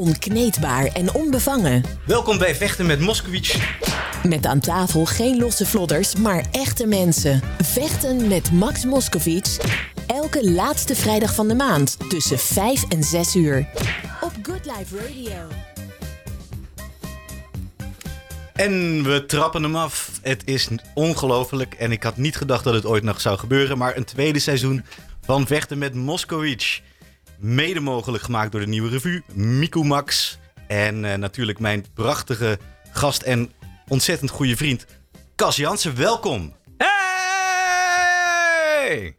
onkneedbaar en onbevangen. Welkom bij Vechten met Moskowitz. Met aan tafel geen losse vlodders, maar echte mensen. Vechten met Max Moskowitz. Elke laatste vrijdag van de maand tussen 5 en 6 uur. Op Good Life Radio. En we trappen hem af. Het is ongelooflijk en ik had niet gedacht dat het ooit nog zou gebeuren. Maar een tweede seizoen van Vechten met Moskowitz. Mede mogelijk gemaakt door de nieuwe revue, Miku Max. En uh, natuurlijk mijn prachtige gast en ontzettend goede vriend, Cas Jansen. Welkom. Hey!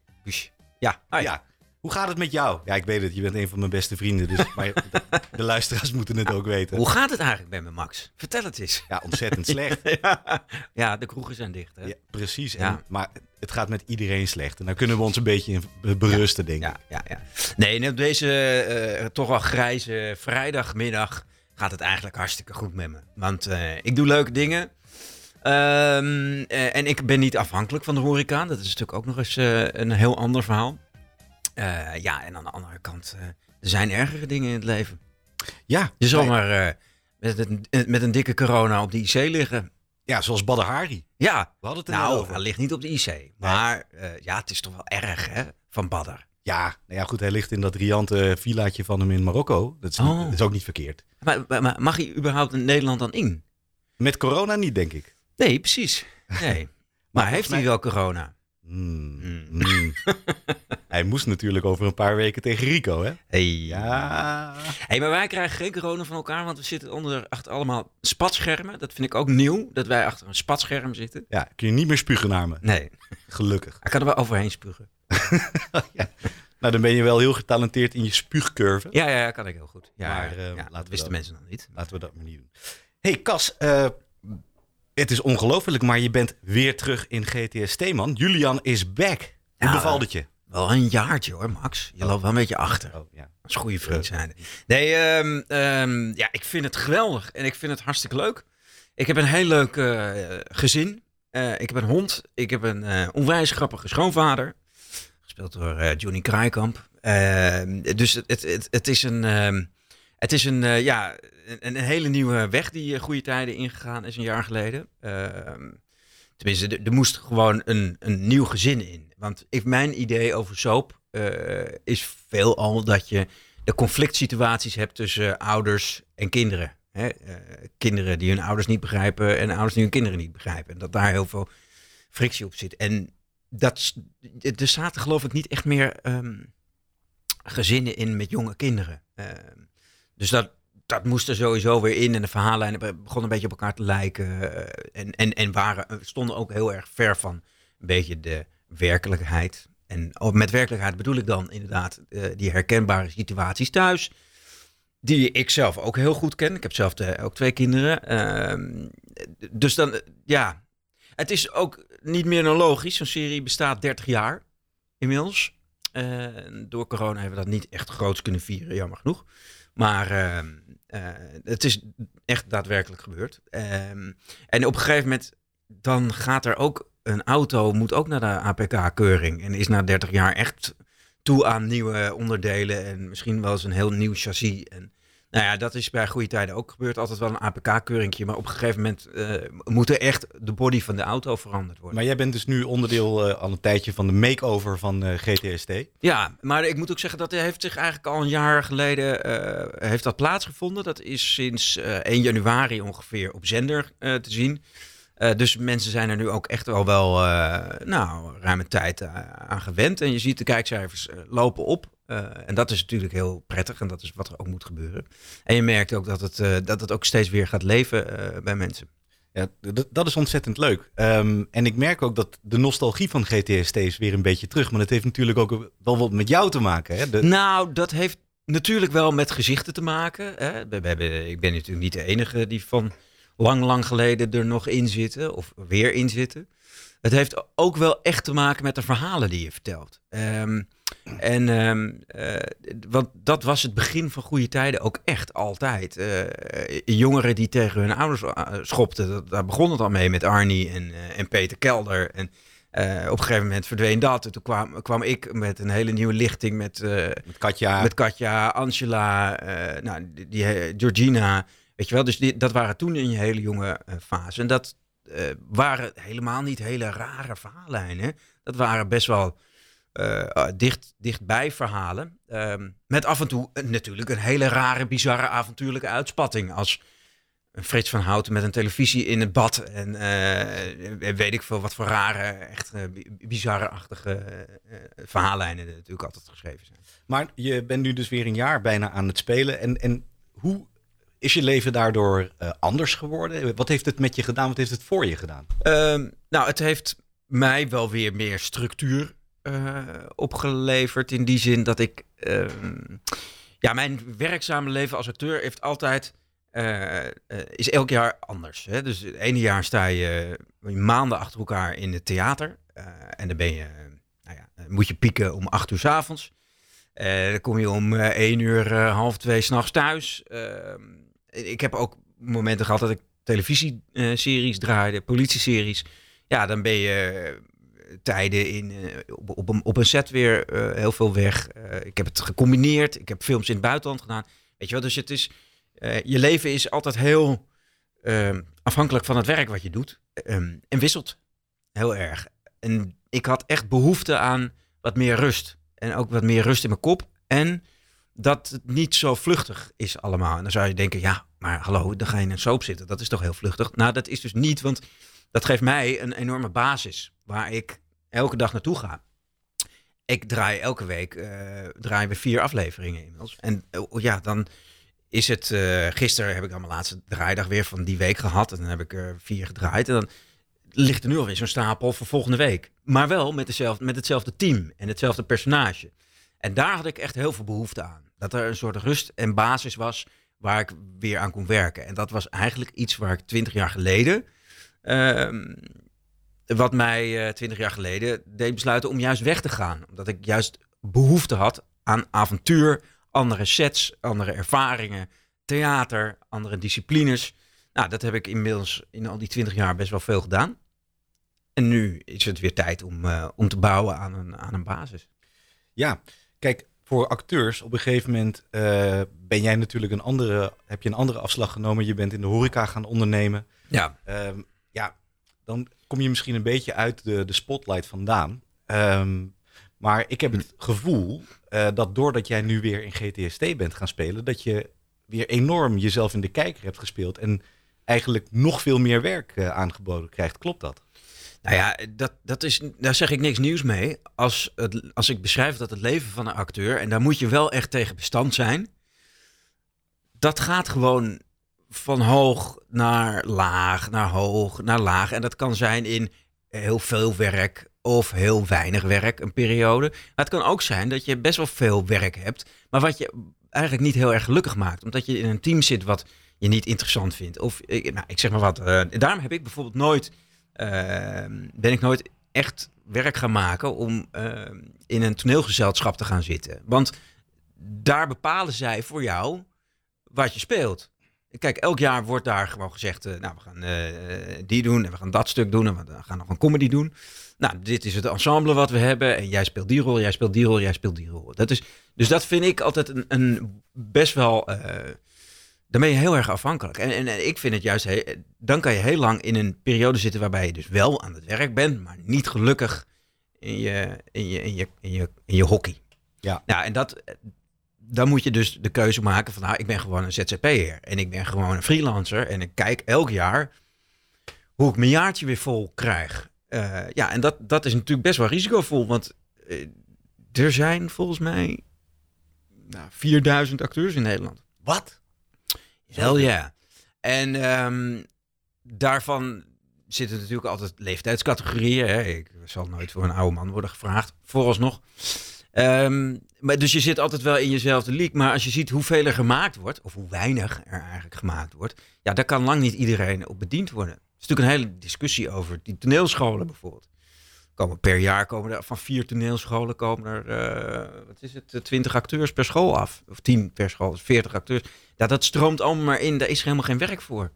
Ja, hi. Ja. Hoe gaat het met jou? Ja, ik weet het. Je bent een van mijn beste vrienden. Dus, maar de, de luisteraars moeten het ook weten. Hoe gaat het eigenlijk met me, Max? Vertel het eens. Ja, ontzettend slecht. ja, ja, de kroegen zijn dicht. Hè? Ja, precies. Ja. En, maar het gaat met iedereen slecht. En dan kunnen we ons een beetje in berusten, denk ik. Ja, ja, ja. Nee, en op deze uh, toch wel grijze vrijdagmiddag gaat het eigenlijk hartstikke goed met me. Want uh, ik doe leuke dingen. Um, uh, en ik ben niet afhankelijk van de horeca. Dat is natuurlijk ook nog eens een heel ander verhaal. Uh, ja, en aan de andere kant, uh, er zijn ergere dingen in het leven. Ja. Je zal maar uh, met, een, met een dikke corona op de IC liggen. Ja, zoals Badr Hari. Ja. We hadden het er nou, over. hij ligt niet op de IC. Maar ja, het is toch wel erg, hè, van Badr. Ja, nou ja, goed, hij ligt in dat riante villaatje van hem in Marokko. Dat is, niet, Oh. dat is ook niet verkeerd. Maar, maar, maar mag hij überhaupt in Nederland dan in? Met corona niet, denk ik. Nee, precies. Nee. maar heeft hij wel corona? Hmm. hij moest natuurlijk over een paar weken tegen Rico, hè? Hey. Ja. Hey, maar wij krijgen geen corona van elkaar, want we zitten onder, achter allemaal spatschermen. Dat vind ik ook nieuw, dat wij achter een spatscherm zitten. Ja, kun je niet meer spugen naar me. Nee, Gelukkig. hij kan er wel overheen spugen. ja. Nou, dan ben je wel heel getalenteerd in je spuugcurve. Ja, ja, kan ik heel goed. Ja, Maar, eh, ja, dat wisten dat- mensen nog niet. Laten we dat maar niet doen. hey, Cas, eh, het is ongelooflijk, maar je bent weer terug in GTST, man. Julian is back. Hoe Ja, bevalt het je? Wel een jaartje hoor, Max. Je loopt wel een beetje achter. Oh, ja. Als goede vriend zijn. Nee, ehm, ehm, ja, ik vind het geweldig en ik vind het hartstikke leuk. Ik heb een heel leuk eh, gezin. Eh, ik heb een hond. Ik heb een eh, onwijs grappige schoonvader. Gespeeld door eh, Johnny Kraaikamp. Ehm, dus het, het, het, het is een, het is een, eh, ja, een, een hele nieuwe weg die eh, goede tijden ingegaan is een jaar geleden. Ehm, tenminste, er, moest gewoon een, een nieuw gezin in. Want ik, mijn idee over soap eh, is veelal dat je de conflict situaties hebt tussen ouders en kinderen. Hè? Kinderen die hun ouders niet begrijpen en ouders die hun kinderen niet begrijpen. En dat daar heel veel frictie op zit. En dat, er zaten geloof ik niet echt meer ehm, gezinnen in met jonge kinderen. Ehm, dus dat, dat moest er sowieso weer in. En de verhaallijnen be- begonnen een beetje op elkaar te lijken. eh, en, en, en waren, stonden ook heel erg ver van een beetje de werkelijkheid. En met werkelijkheid bedoel ik dan inderdaad eh, die herkenbare situaties thuis. Die ik zelf ook heel goed ken. Ik heb zelf ook twee kinderen. Ehm, dus dan, eh, ja. Het is ook niet meer dan logisch. Zo'n serie bestaat 30 jaar inmiddels. Eh, door corona hebben we dat niet echt groots kunnen vieren, jammer genoeg. Maar ehm, eh, het is echt daadwerkelijk gebeurd. Ehm, en op een gegeven moment, dan gaat er ook een auto, moet ook naar de APK-keuring. En is na 30 jaar echt toe aan nieuwe onderdelen en misschien wel eens een heel nieuw chassis. En nou ja, dat is bij goede tijden ook gebeurd. Altijd wel een APK-keuringje, maar op een gegeven moment eh, moet er echt de body van de auto veranderd worden. Maar jij bent dus nu onderdeel eh, al een tijdje van de make-over van eh, GTST. Ja, maar ik moet ook zeggen dat heeft zich eigenlijk al een jaar geleden heeft dat plaatsgevonden. Dat is sinds eh 1 januari ongeveer op zender te zien. Eh, dus mensen zijn er nu ook echt wel wel eh, nou ruime tijd eh, aan gewend. En je ziet de kijkcijfers lopen op. En dat is natuurlijk heel prettig en dat is wat er ook moet gebeuren. En je merkt ook dat het, dat het ook steeds weer gaat leven bij mensen. Ja, dat is ontzettend leuk. Ehm, en ik merk ook dat de nostalgie van GTST is weer een beetje terug. Maar dat heeft natuurlijk ook wel wat met jou te maken. Hè? De, Nou, dat heeft natuurlijk wel met gezichten te maken. Hè? We, we hebben, ik ben natuurlijk niet de enige die van lang, lang geleden er nog in zitten. Of weer in zitten. Het heeft ook wel echt te maken met de verhalen die je vertelt. Ehm, en eh, want dat was het begin van goede tijden ook echt altijd. Eh, jongeren die tegen hun ouders eh, schopten, dat, daar begon het al mee met Arnie en, eh, en Peter Kelder. En Eh, op een gegeven moment verdween dat. En toen kwam, kwam ik met een hele nieuwe lichting met, met Katja, met Katja Angela, nou, die, die, Georgina. Weet je wel, dus dat waren toen in je hele jonge fase. En dat waren helemaal niet hele rare verhaallijnen. Dat waren best wel dicht, dichtbij verhalen. Ehm, met af en toe natuurlijk een hele rare, bizarre, avontuurlijke uitspatting. Als Frits van Houten met een televisie in het bad. En weet ik veel wat voor rare, echt bizarre-achtige verhaallijnen er natuurlijk altijd geschreven zijn. Maar je bent nu dus weer een jaar bijna aan het spelen. En, en hoe is je leven daardoor anders geworden? Wat heeft het met je gedaan? Wat heeft het voor je gedaan? Ehm, nou, het heeft mij wel weer meer structuur opgeleverd. In die zin dat ik... Ehm, ja, mijn werkzame leven als acteur heeft altijd uh, is elk jaar anders. Hè? Dus het ene jaar sta je maanden achter elkaar in het theater. En dan ben je, nou ja, moet je pieken om acht uur s avonds. dan kom je om één uur, half twee s'nachts thuis. Ehm, ik heb ook momenten gehad dat ik televisieseries draaide, politieseries. Ja, dan ben je tijden in, op, op, een, op een set weer heel veel weg. ik heb het gecombineerd. Ik heb films in het buitenland gedaan. Weet je wel, dus het is je leven is altijd heel uh, afhankelijk van het werk wat je doet. Um, en wisselt heel erg. En ik had echt behoefte aan wat meer rust. En ook wat meer rust in mijn kop. En dat het niet zo vluchtig is allemaal. En dan zou je denken, ja, maar hallo, dan ga je in een soap zitten. Dat is toch heel vluchtig? Nou, dat is dus niet, want dat geeft mij een enorme basis waar ik elke dag naartoe ga. Ik draai elke week, uh, draaien we vier afleveringen inmiddels. En uh, ja, dan is het, uh, gisteren heb ik dan mijn laatste draaidag weer van die week gehad. En dan heb ik er vier gedraaid. En dan ligt er nu alweer zo'n stapel voor volgende week. Maar wel met, dezelfde, met hetzelfde team en hetzelfde personage. En daar had ik echt heel veel behoefte aan. Dat er een soort rust en basis was waar ik weer aan kon werken. En dat was eigenlijk iets waar ik twintig jaar geleden... Uh, wat mij uh, twintig jaar geleden deed besluiten om juist weg te gaan. Omdat ik juist behoefte had aan avontuur, andere sets, andere ervaringen, theater, andere disciplines. Nou, dat heb ik inmiddels in al die twintig jaar best wel veel gedaan. En nu is het weer tijd om, uh, om te bouwen aan een, aan een basis. Ja, kijk, voor acteurs op een gegeven moment uh, ben jij natuurlijk een andere, heb je een andere afslag genomen. Je bent in de horeca gaan ondernemen. Ja. Um, ja, dan kom je misschien een beetje uit de, de spotlight vandaan. Um, maar ik heb het gevoel uh, dat doordat jij nu weer in GTST bent gaan spelen, dat je weer enorm jezelf in de kijker hebt gespeeld en eigenlijk nog veel meer werk uh, aangeboden krijgt. Klopt dat? Nou ja, dat, dat is, daar zeg ik niks nieuws mee. Als, het, als ik beschrijf dat het leven van een acteur, en daar moet je wel echt tegen bestand zijn, dat gaat gewoon van hoog naar laag, naar hoog, naar laag. En dat kan zijn in heel veel werk, of heel weinig werk een periode. Maar het kan ook zijn dat je best wel veel werk hebt, maar wat je eigenlijk niet heel erg gelukkig maakt. Omdat je in een team zit wat je niet interessant vindt. Of nou, ik zeg maar wat. Uh, daarom heb ik bijvoorbeeld nooit, ben ik nooit echt werk gaan maken om uh, in een toneelgezelschap te gaan zitten. Want daar bepalen zij voor jou wat je speelt. Kijk, elk jaar wordt daar gewoon gezegd, nou, we gaan die doen en we gaan dat stuk doen en we gaan nog een comedy doen. Nou, dit is het ensemble wat we hebben. En jij speelt die rol, jij speelt die rol, jij speelt die rol. Dat is, dus dat vind ik altijd een, een best wel. Uh, dan ben je heel erg afhankelijk. En, en, ik vind het juist. dan kan je heel lang in een periode zitten waarbij je dus wel aan het werk bent, maar niet gelukkig in je, in je, in je, in je, in je hockey. Ja. Nou, en dat. Dan moet je dus de keuze maken van, nou, ik ben gewoon een ZZP'er en ik ben gewoon een freelancer en ik kijk elk jaar hoe ik mijn jaartje weer vol krijg. Uh, ja, en dat, dat is natuurlijk best wel risicovol. Want uh, er zijn volgens mij nou, 4000 acteurs in Nederland. Wat? Wel ja. En um, daarvan zitten natuurlijk altijd leeftijdscategorieën. Hè. Ik zal nooit voor een oude man worden gevraagd, vooralsnog. Um, maar dus je zit altijd wel in jezelfde league. Maar als je ziet hoeveel er gemaakt wordt, of hoe weinig er eigenlijk gemaakt wordt, ja, daar kan lang niet iedereen op bediend worden is natuurlijk een hele discussie over die toneelscholen bijvoorbeeld. Komen per jaar komen er van vier toneelscholen komen er, uh, wat is het, twintig acteurs per school af. Of tien per school, dus veertig acteurs. Dat stroomt allemaal maar in, daar is helemaal geen werk voor.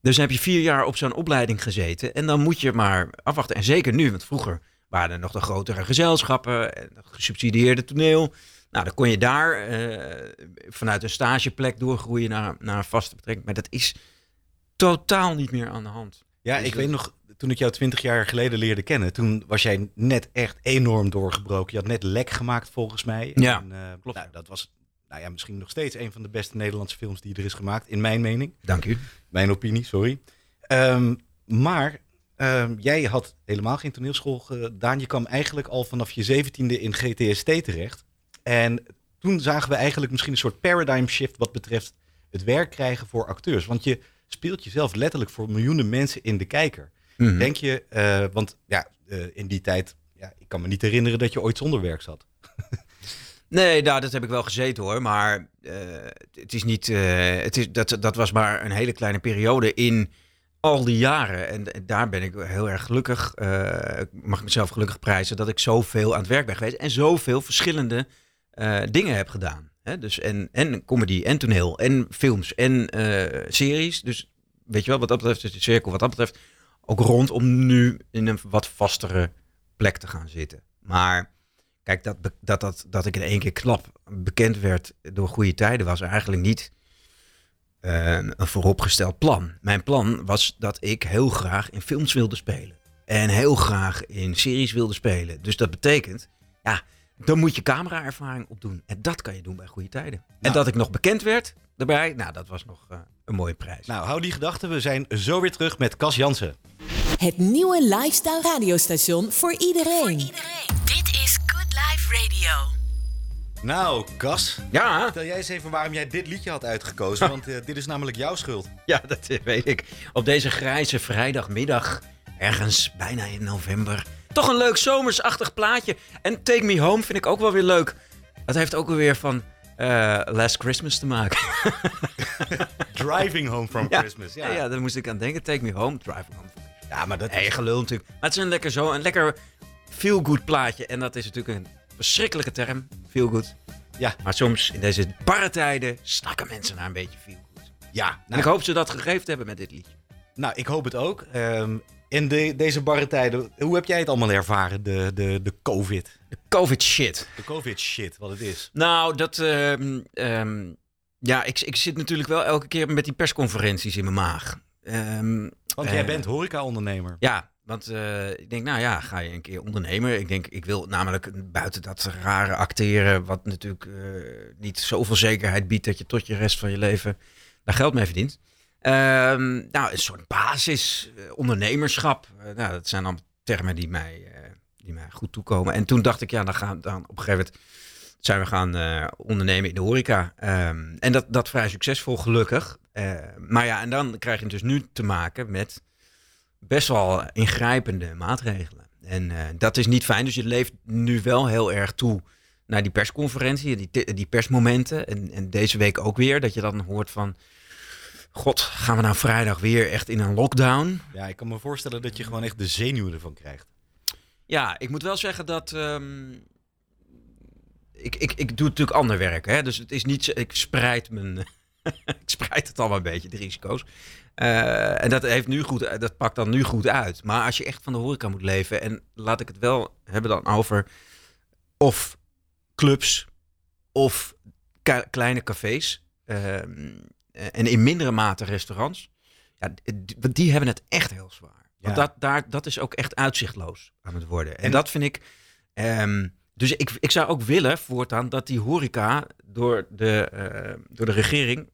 Dus dan heb je vier jaar op zo'n opleiding gezeten. En dan moet je maar afwachten. En zeker nu, want vroeger waren er nog de grotere gezelschappen. En gesubsidieerde toneel. Nou, dan kon je daar eh, vanuit een stageplek doorgroeien naar, naar een vaste betrekking. Maar dat is totaal niet meer aan de hand. Ja, Dus ik dat- weet nog, toen ik jou twintig jaar geleden leerde kennen, toen was jij net echt enorm doorgebroken. Je had net lek gemaakt volgens mij. Ja, en, eh, klopt. Nou, dat was nou ja, misschien nog steeds een van de beste Nederlandse films die er is gemaakt, in mijn mening. Dank u. Mijn opinie, sorry. Ehm, maar ehm, jij had helemaal geen toneelschool gedaan. Je kwam eigenlijk al vanaf je zeventiende in GTST terecht. En toen zagen we eigenlijk misschien een soort paradigm shift wat betreft het werk krijgen voor acteurs. Want je speelt jezelf letterlijk voor miljoenen mensen in de kijker. Mhm. Denk je, eh, want ja, eh, in die tijd, ja, ik kan me niet herinneren dat je ooit zonder werk zat. Nee, nou, dat heb ik wel gezeten hoor. Maar eh, het is niet. het is, dat, dat was maar een hele kleine periode in al die jaren. En, en daar ben ik heel erg gelukkig. mag ik mezelf gelukkig prijzen dat ik zoveel aan het werk ben geweest. En zoveel verschillende dingen heb gedaan. Hè? Dus en, en comedy en toneel en films en eh, series. Dus weet je wel, wat dat betreft is de cirkel wat dat betreft ook rond om nu in een wat vastere plek te gaan zitten. Maar Kijk, dat, dat, dat, dat ik in één keer klap bekend werd door goede tijden was eigenlijk niet eh, een vooropgesteld plan. Mijn plan was dat ik heel graag in films wilde spelen. En heel graag in series wilde spelen. Dus dat betekent, ja, dan moet je cameraervaring opdoen. En dat kan je doen bij goede tijden. En Nou. dat ik nog bekend werd daarbij, nou, dat was nog eh, een mooie prijs. Nou, hou die gedachten. We zijn zo weer terug met Cas Jansen. Het nieuwe lifestyle radiostation voor iedereen. Dit is Good Life Radio. Nou, Cas, ja, vertel jij eens even waarom jij dit liedje had uitgekozen. Want eh, dit is namelijk jouw schuld. Ja, dat weet ik. Op deze grijze vrijdagmiddag, ergens bijna in november. Toch een leuk zomersachtig plaatje. En Take Me Home vind ik ook wel weer leuk. Dat heeft ook weer van eh, Last Christmas te maken. Driving Home from Ja. Christmas. Ja. Ja, ja, daar moest ik aan denken. Take Me Home, Drive Home. Ja, maar dat Nee, gelul natuurlijk. Maar het is een lekker zo, een lekker feel-good plaatje. En dat is natuurlijk een verschrikkelijke term, feel-good. Ja. Maar soms in deze barre tijden snakken mensen naar een beetje feel-good. Ja, En nou, ik hoop ze dat gegeven hebben met dit liedje. nou, ik hoop het ook. Ehm, in de, deze barre tijden, hoe heb jij het allemaal ervaren, de, de, de COVID? Covid shit. De COVID-shit, wat het is. Nou, dat. ehm, ehm, ja, ik, ik zit natuurlijk wel elke keer met die persconferenties in mijn maag. Ehm, Want jij Eh. bent horeca-ondernemer. ja, want eh, ik denk, nou ja, ga je een keer ondernemer. Ik denk, ik wil namelijk buiten dat rare acteren, wat natuurlijk eh, niet zoveel zekerheid biedt dat je tot je rest van je leven daar geld mee verdient. Ehm, nou, een soort basis, eh, ondernemerschap. Eh, nou, dat zijn dan termen die mij, eh, die mij goed toekomen. En toen dacht ik, ja, dan gaan dan op een gegeven moment zijn we gaan ondernemen in de horeca. Ehm, en dat, dat vrij succesvol, gelukkig. Eh, maar ja, en dan krijg je dus nu te maken met best wel ingrijpende maatregelen. En dat is niet fijn. Dus je leeft nu wel heel erg toe naar die persconferentie, die, die persmomenten. En, en deze week ook weer, dat je dan hoort van... God, gaan we nou vrijdag weer echt in een lockdown? Ja, ik kan me voorstellen dat je gewoon echt de zenuwen ervan krijgt. Ja, ik moet wel zeggen dat. ehm, ik, ik, ik doe natuurlijk ander werk. Hè? Dus het is niet. Ik spreid mijn. ik spreid het allemaal een beetje, de risico's. Eh, en dat, heeft nu goed, dat pakt dan nu goed uit. Maar als je echt van de horeca moet leven. En laat ik het wel hebben dan over. Of clubs. Of kleine cafés. ehm, en in mindere mate restaurants. Ja, die, die hebben het echt heel zwaar. Want Ja. dat, daar, dat is ook echt uitzichtloos aan het worden. En, En- dat vind ik. ehm, dus ik, ik zou ook willen voortaan dat die horeca door de, eh, door de regering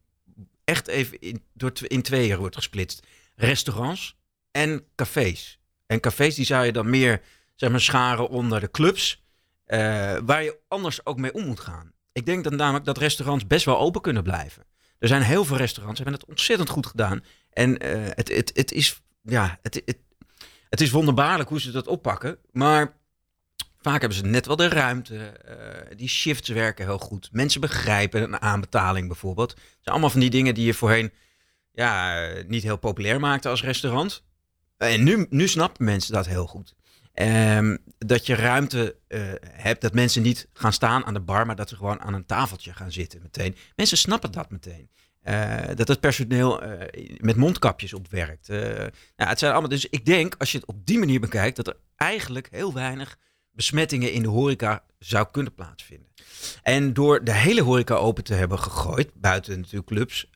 echt even in, door in tweeën wordt gesplitst. Restaurants en cafés. En cafés die zou je dan meer zeg maar, scharen onder de clubs, eh, waar je anders ook mee om moet gaan. Ik denk dan namelijk dat restaurants best wel open kunnen blijven. Er zijn heel veel restaurants, hebben het ontzettend goed gedaan. En eh, het, het, het, is, ja, het, het, het is wonderbaarlijk hoe ze dat oppakken. Maar vaak hebben ze net wel de ruimte. eh, die shifts werken heel goed. Mensen begrijpen een aanbetaling bijvoorbeeld. Het zijn allemaal van die dingen die je voorheen ja, niet heel populair maakte als restaurant. En nu, nu snappen mensen dat heel goed. Ehm, dat je ruimte eh, hebt, dat mensen niet gaan staan aan de bar, maar dat ze gewoon aan een tafeltje gaan zitten meteen. Mensen snappen dat meteen. eh, dat het personeel eh, met mondkapjes opwerkt. Eh nou, het zijn allemaal, dus ik denk, als je het op die manier bekijkt, dat er eigenlijk heel weinig besmettingen in de horeca zou kunnen plaatsvinden. En door de hele horeca open te hebben gegooid, buiten natuurlijk clubs,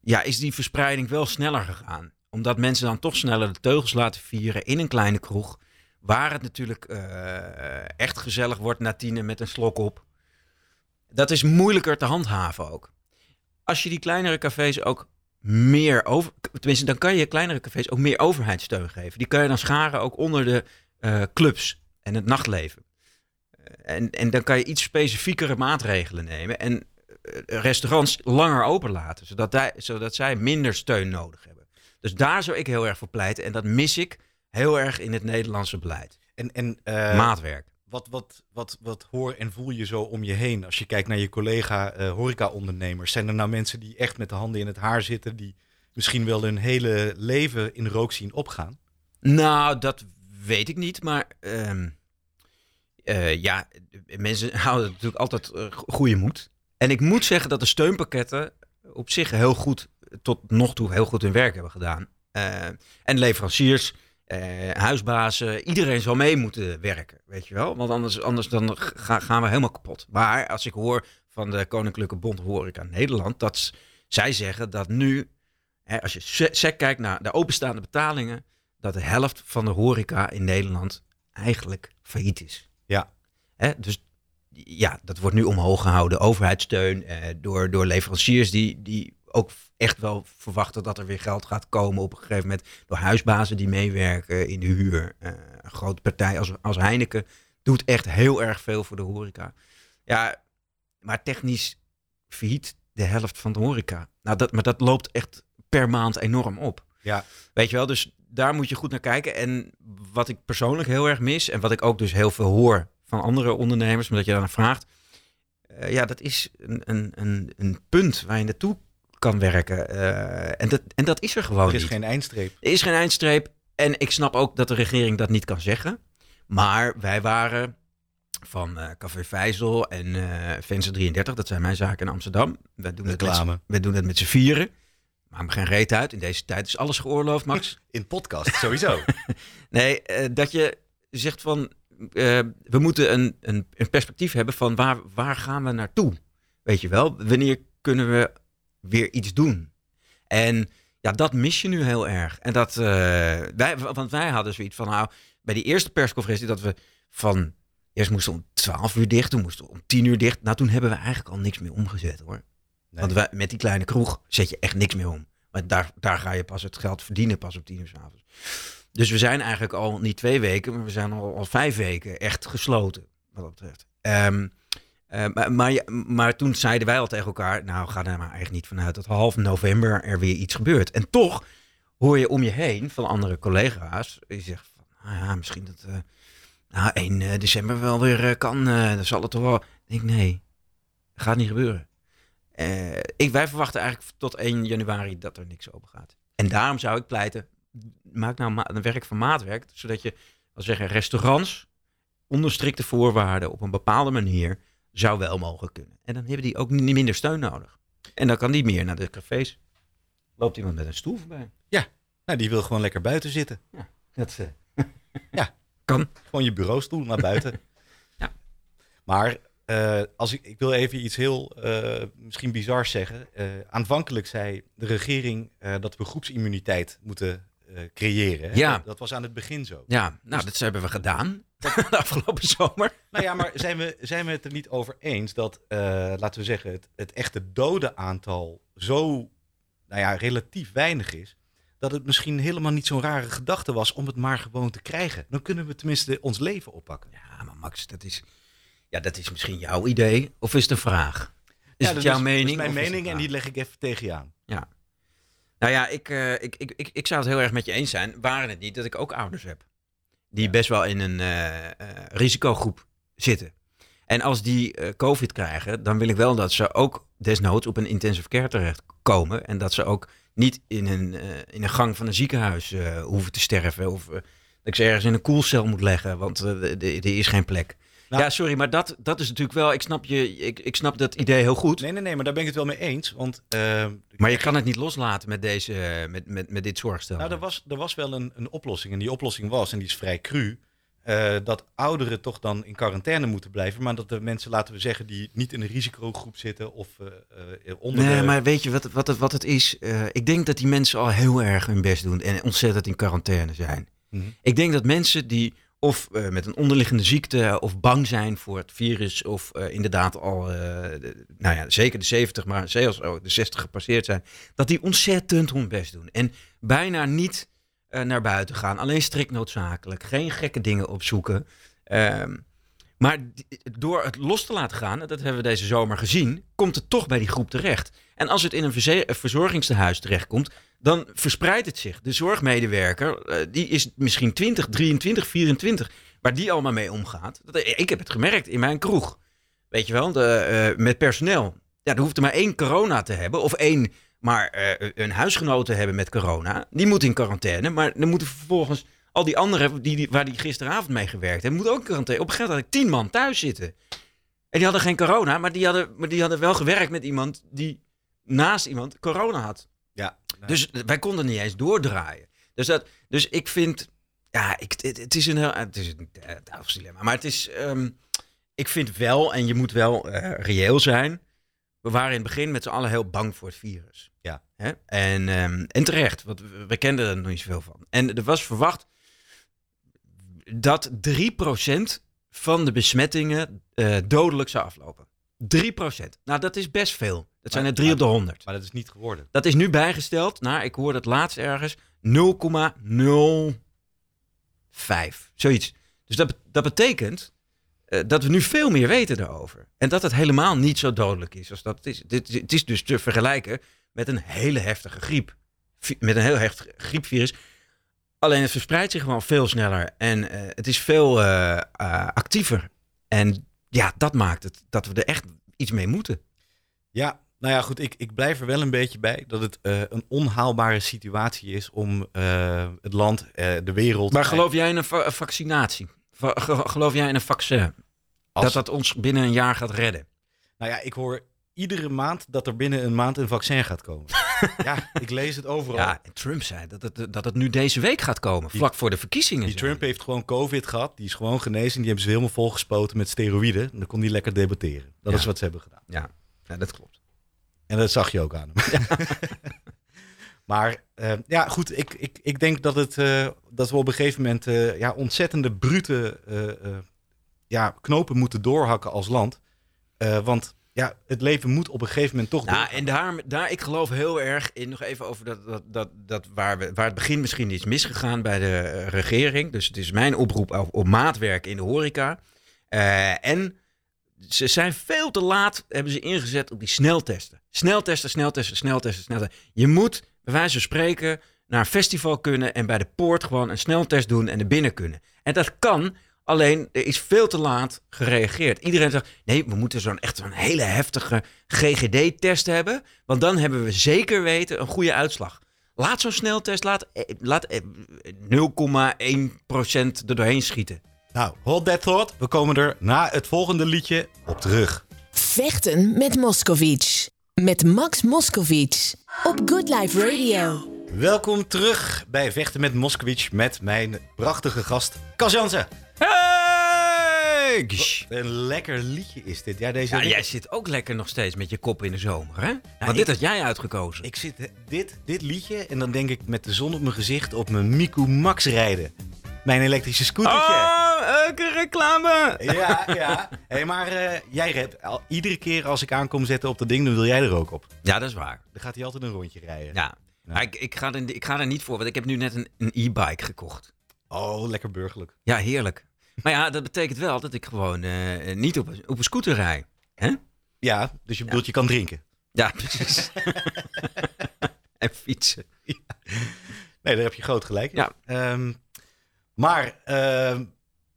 ja, is die verspreiding wel sneller gegaan. Omdat mensen dan toch sneller de teugels laten vieren in een kleine kroeg. Waar het natuurlijk eh, echt gezellig wordt na tienen met een slok op. Dat is moeilijker te handhaven ook. Als je die kleinere cafés ook meer over... Tenminste, dan kan je kleinere cafés ook meer overheidssteun geven. Die kan je dan scharen ook onder de eh, clubs en het nachtleven. Eh, En, en dan kan je iets specifiekere maatregelen nemen. En restaurants langer open laten. Zodat, zodat zij minder steun nodig hebben. Dus daar zou ik heel erg voor pleiten. En dat mis ik heel erg in het Nederlandse beleid. En, en eh, Maatwerk. wat, wat, wat, wat hoor en voel je zo om je heen als je kijkt naar je collega eh, horeca-ondernemers? Zijn er nou mensen die echt met de handen in het haar zitten, die misschien wel hun hele leven in rook zien opgaan? Nou, dat weet ik niet. Maar ehm, eh, ja, mensen houden natuurlijk altijd go- goede moed. En ik moet zeggen dat de steunpakketten op zich heel goed, tot nog toe heel goed hun werk hebben gedaan. Eh, en leveranciers, eh, huisbazen, iedereen zal mee moeten werken, weet je wel. Want anders, anders dan ga- gaan we helemaal kapot. Maar als ik hoor van de Koninklijke Bond Horeca Nederland, dat zij zeggen dat nu, hè, als je se- sec kijkt naar de openstaande betalingen, dat de helft van de horeca in Nederland eigenlijk failliet is. Ja. Hè, dus ja, dat wordt nu omhoog gehouden. Overheidssteun eh, door, door leveranciers die, die ook echt wel verwachten dat er weer geld gaat komen op een gegeven moment. Door huisbazen die meewerken in de huur. Eh, een grote partij als, als Heineken doet echt heel erg veel voor de horeca. Ja, maar technisch failliet de helft van de horeca. Nou, dat, maar dat loopt echt per maand enorm op. Ja. Weet je wel, dus daar moet je goed naar kijken. En wat ik persoonlijk heel erg mis, en wat ik ook dus heel veel hoor van andere ondernemers, omdat je daar naar vraagt. eh, ja, dat is een, een, een, een punt waar je naartoe kan werken. eh, en, dat, en dat is er gewoon Er is niet. geen eindstreep. Er is geen eindstreep. En ik snap ook dat de regering dat niet kan zeggen. Maar wij waren van eh, Café Vijzel en eh Venster 33, dat zijn mijn zaken in Amsterdam. We doen, het met, Reclame. we doen het met z'n vieren. Maakt me geen reet uit. In deze tijd is alles geoorloofd, Max. In podcast, sowieso. Nee, dat je zegt van we moeten een, een, een perspectief hebben van waar, waar gaan we naartoe? Weet je wel, wanneer kunnen we weer iets doen? En ja, dat mis je nu heel erg. En dat, eh, wij, want wij hadden zoiets van, nou, bij die eerste persconferentie dat we van, eerst moesten we om 12 uur dicht, toen moesten we om 10 uur dicht. Nou, toen hebben we eigenlijk al niks meer omgezet hoor. Nee. Want wij, met die kleine kroeg zet je echt niks meer om. Maar daar, daar ga je pas het geld verdienen, pas op 10 uur 's avonds. Dus we zijn eigenlijk al niet twee weken, maar we zijn al, al vijf weken echt gesloten. Wat dat betreft. Ehm, eh, maar, maar, toen zeiden wij al tegen elkaar, nou ga er maar echt niet vanuit dat half november er weer iets gebeurt. En toch hoor je om je heen van andere collega's, die zeggen van, nou ja, misschien dat eh, nou, 1 eh, december wel weer kan, dan zal het toch wel. Ik denk, nee, gaat niet gebeuren. Ik, wij verwachten eigenlijk tot 1 januari dat er niks open gaat. En daarom zou ik pleiten, maak nou een werk van maatwerk, zodat je, als zeggen, restaurants onder strikte voorwaarden op een bepaalde manier zou wel mogen kunnen. En dan hebben die ook niet minder steun nodig. En dan kan die meer naar de cafés. Loopt iemand met een stoel voorbij? nou, die wil gewoon lekker buiten zitten. Dat, eh, Ja. Kan. Gewoon je bureaustoel naar buiten. Ja. Maar eh, als ik, ik wil even iets heel eh, misschien bizar zeggen. Aanvankelijk zei de regering dat we groepsimmuniteit moeten creëren. hè? Ja. Dat, dat was aan het begin zo. Ja, nou, dat hebben we gedaan de afgelopen zomer. Nou ja, maar zijn we, zijn we het er niet over eens dat, eh, laten we zeggen, het, het echte dodenaantal zo nou ja, relatief weinig is, dat het misschien helemaal niet zo'n rare gedachte was om het maar gewoon te krijgen. Dan kunnen we tenminste ons leven oppakken. Ja, maar Max, dat is, ja, dat is misschien jouw idee. Of is het een vraag? Is Ja, het dat jouw is- mening? Dat is mijn is mening en die leg ik even tegen je aan. Nou ja, ik, eh, ik, ik, ik, ik zou het heel erg met je eens zijn. Waren het niet dat ik ook ouders heb. Die best wel in een eh, eh, risicogroep zitten. En als die eh, COVID krijgen, dan wil ik wel dat ze ook desnoods op een intensive care terechtkomen. En dat ze ook niet in een, in een gang van een ziekenhuis hoeven te sterven. Of dat ik ze ergens in een koelcel moet leggen, want er is geen plek. Nou- ja, sorry, maar dat, dat is natuurlijk wel... Ik snap, je, ik, ik snap dat idee heel goed. Nee, nee, nee, maar daar ben ik het wel mee eens. Want eh, Maar je kan het niet loslaten met, deze, met, met, met dit zorgstel. Nou, er was, er was wel een, een oplossing. En die oplossing was, en die is vrij cru, eh, dat ouderen toch dan in quarantaine moeten blijven. Maar dat de mensen, laten we zeggen, die niet in een risicogroep zitten of eh, eh, onder Nee, de... maar weet je wat, het- wat, het, wat het is? Eh, ik denk dat die mensen al heel erg hun best doen en ontzettend in quarantaine zijn. Mhm. Ik denk dat mensen die of eh, met een onderliggende ziekte of bang zijn voor het virus of eh, inderdaad al, eh, nou ja, zeker de 70, maar zelfs ook de 60 gepasseerd zijn, dat die ontzettend hun best doen. En bijna niet naar buiten gaan, alleen strikt noodzakelijk, geen gekke dingen opzoeken. Ehm, maar door het los te laten gaan, dat hebben we deze zomer gezien, komt het toch bij die groep terecht. En als het in een verzorgingstehuis terechtkomt, dan verspreidt het zich. De zorgmedewerker, eh, die is misschien 20, 23, 24, waar die allemaal mee omgaat. Dat, ik heb het gemerkt in mijn kroeg. Weet je wel, eh, met personeel. Ja, er hoeft er maar één corona te hebben, of één maar eh, een huisgenoot hebben met corona. Die moet in quarantaine, maar dan moeten vervolgens al die anderen die, die, waar die gisteravond mee gewerkt hebben, moeten ook in quarantaine. Op een gegeven moment had ik tien man thuis zitten. En die hadden geen corona, maar die hadden, maar die hadden wel gewerkt met iemand die naast iemand corona had. Dus wij konden niet eens doordraaien. Dus, dat, dus ik vind, ja, ik, het, het is een heel, het is een duivels dilemma. Maar het is, ehm, ik vind wel, en je moet wel eh, reëel zijn. We waren in het begin met z'n allen heel bang voor het virus. Ja. Hè? En, ehm, en terecht, want we, we kenden er nog niet zoveel van. En er was verwacht dat 3% van de besmettingen eh, dodelijk zou aflopen. 3%. Nou, dat is best veel. Dat zijn er 3 op de 100. maar dat is niet geworden. Dat is nu bijgesteld naar, ik hoorde het laatst ergens, 0,05. Zoiets. Dus dat, dat betekent eh, dat we nu veel meer weten daarover. En dat het helemaal niet zo dodelijk is als dat het is. Dit, het is dus te vergelijken met een hele heftige griep. Met een heel heftig griepvirus. Alleen het verspreidt zich gewoon veel sneller. En eh, het is veel eh, actiever. En ja, dat maakt het dat we er echt iets mee moeten. Ja, nou ja, goed, ik, ik blijf er wel een beetje bij dat het eh, een onhaalbare situatie is om eh, het land, eh, de wereld... Maar geloof jij in een va- vaccinatie? Va- ge- geloof jij in een vaccin? Als- Dat dat ons binnen een jaar gaat redden? Nou ja, ik hoor iedere maand dat er binnen een maand een vaccin gaat komen. ja, ik lees het overal. Ja, en Trump zei dat het, dat het nu deze week gaat komen, vlak voor de verkiezingen. Die Trump heeft gewoon COVID gehad. Die is gewoon genezen. Die hebben ze helemaal volgespoten met steroïden. En dan kon hij lekker debatteren. Dat Ja. is wat ze hebben gedaan. Ja, ja, dat klopt. En dat zag je ook aan hem. maar eh, ja, goed. Ik, ik, ik denk dat, het, eh, dat we op een gegeven moment eh, ja, ontzettende brute eh, eh, ja, knopen moeten doorhakken als land. Eh, want ja, het leven moet op een gegeven moment toch Nou, doorgaan. en daar, daar, ik geloof heel erg in, nog even over dat, dat, dat, dat waar, we, waar het begin misschien is misgegaan bij de regering. Dus het is mijn oproep op, op maatwerk in de horeca. Eh, en ze zijn veel te laat, hebben ze ingezet op die sneltesten. Sneltesten, sneltesten, sneltesten, sneltesten. Je moet, bij wijze van spreken, naar een festival kunnen en bij de poort gewoon een sneltest doen en er binnen kunnen. En dat kan, alleen er is veel te laat gereageerd. Iedereen zegt, nee, we moeten zo'n echt zo'n hele heftige GGD-test hebben, want dan hebben we zeker weten een goede uitslag. Laat zo'n sneltest, laat, eh, laat eh, 0,1% er doorheen schieten. Nou, hold that thought. We komen er na het volgende liedje op terug. Vechten met Moscovic. Met Max Moscovic. Op Good Life Radio. Welkom terug bij Vechten met Moskowitz met mijn prachtige gast Cas Jansen. Hey! Een lekker liedje is dit. Ja, deze Ja, jij zit ook lekker nog steeds met je kop in de zomer, hè? Want ik- dit had jij uitgekozen. Ik zit dit, dit liedje en dan denk ik met de zon op mijn gezicht op mijn Miku Max rijden. Mijn elektrische scootertje. Oh, elke reclame! Ja, ja. Hey, maar eh, jij redt al, iedere keer als ik aankom zetten op dat ding, dan wil jij er ook op. Ja, dat is waar. Dan gaat hij altijd een rondje rijden. Ja. Ik, ik, ga er, ik ga er niet voor, want ik heb nu net een een e-bike gekocht. Oh, lekker burgerlijk. Ja, heerlijk. Maar ja, dat betekent wel dat ik gewoon eh, niet op een, op een scooter rij. Hè? Ja, dus je bedoelt je kan drinken. Ja, precies. en fietsen. Nee, daar heb je groot gelijk in. Ja. Ehm, maar ehm,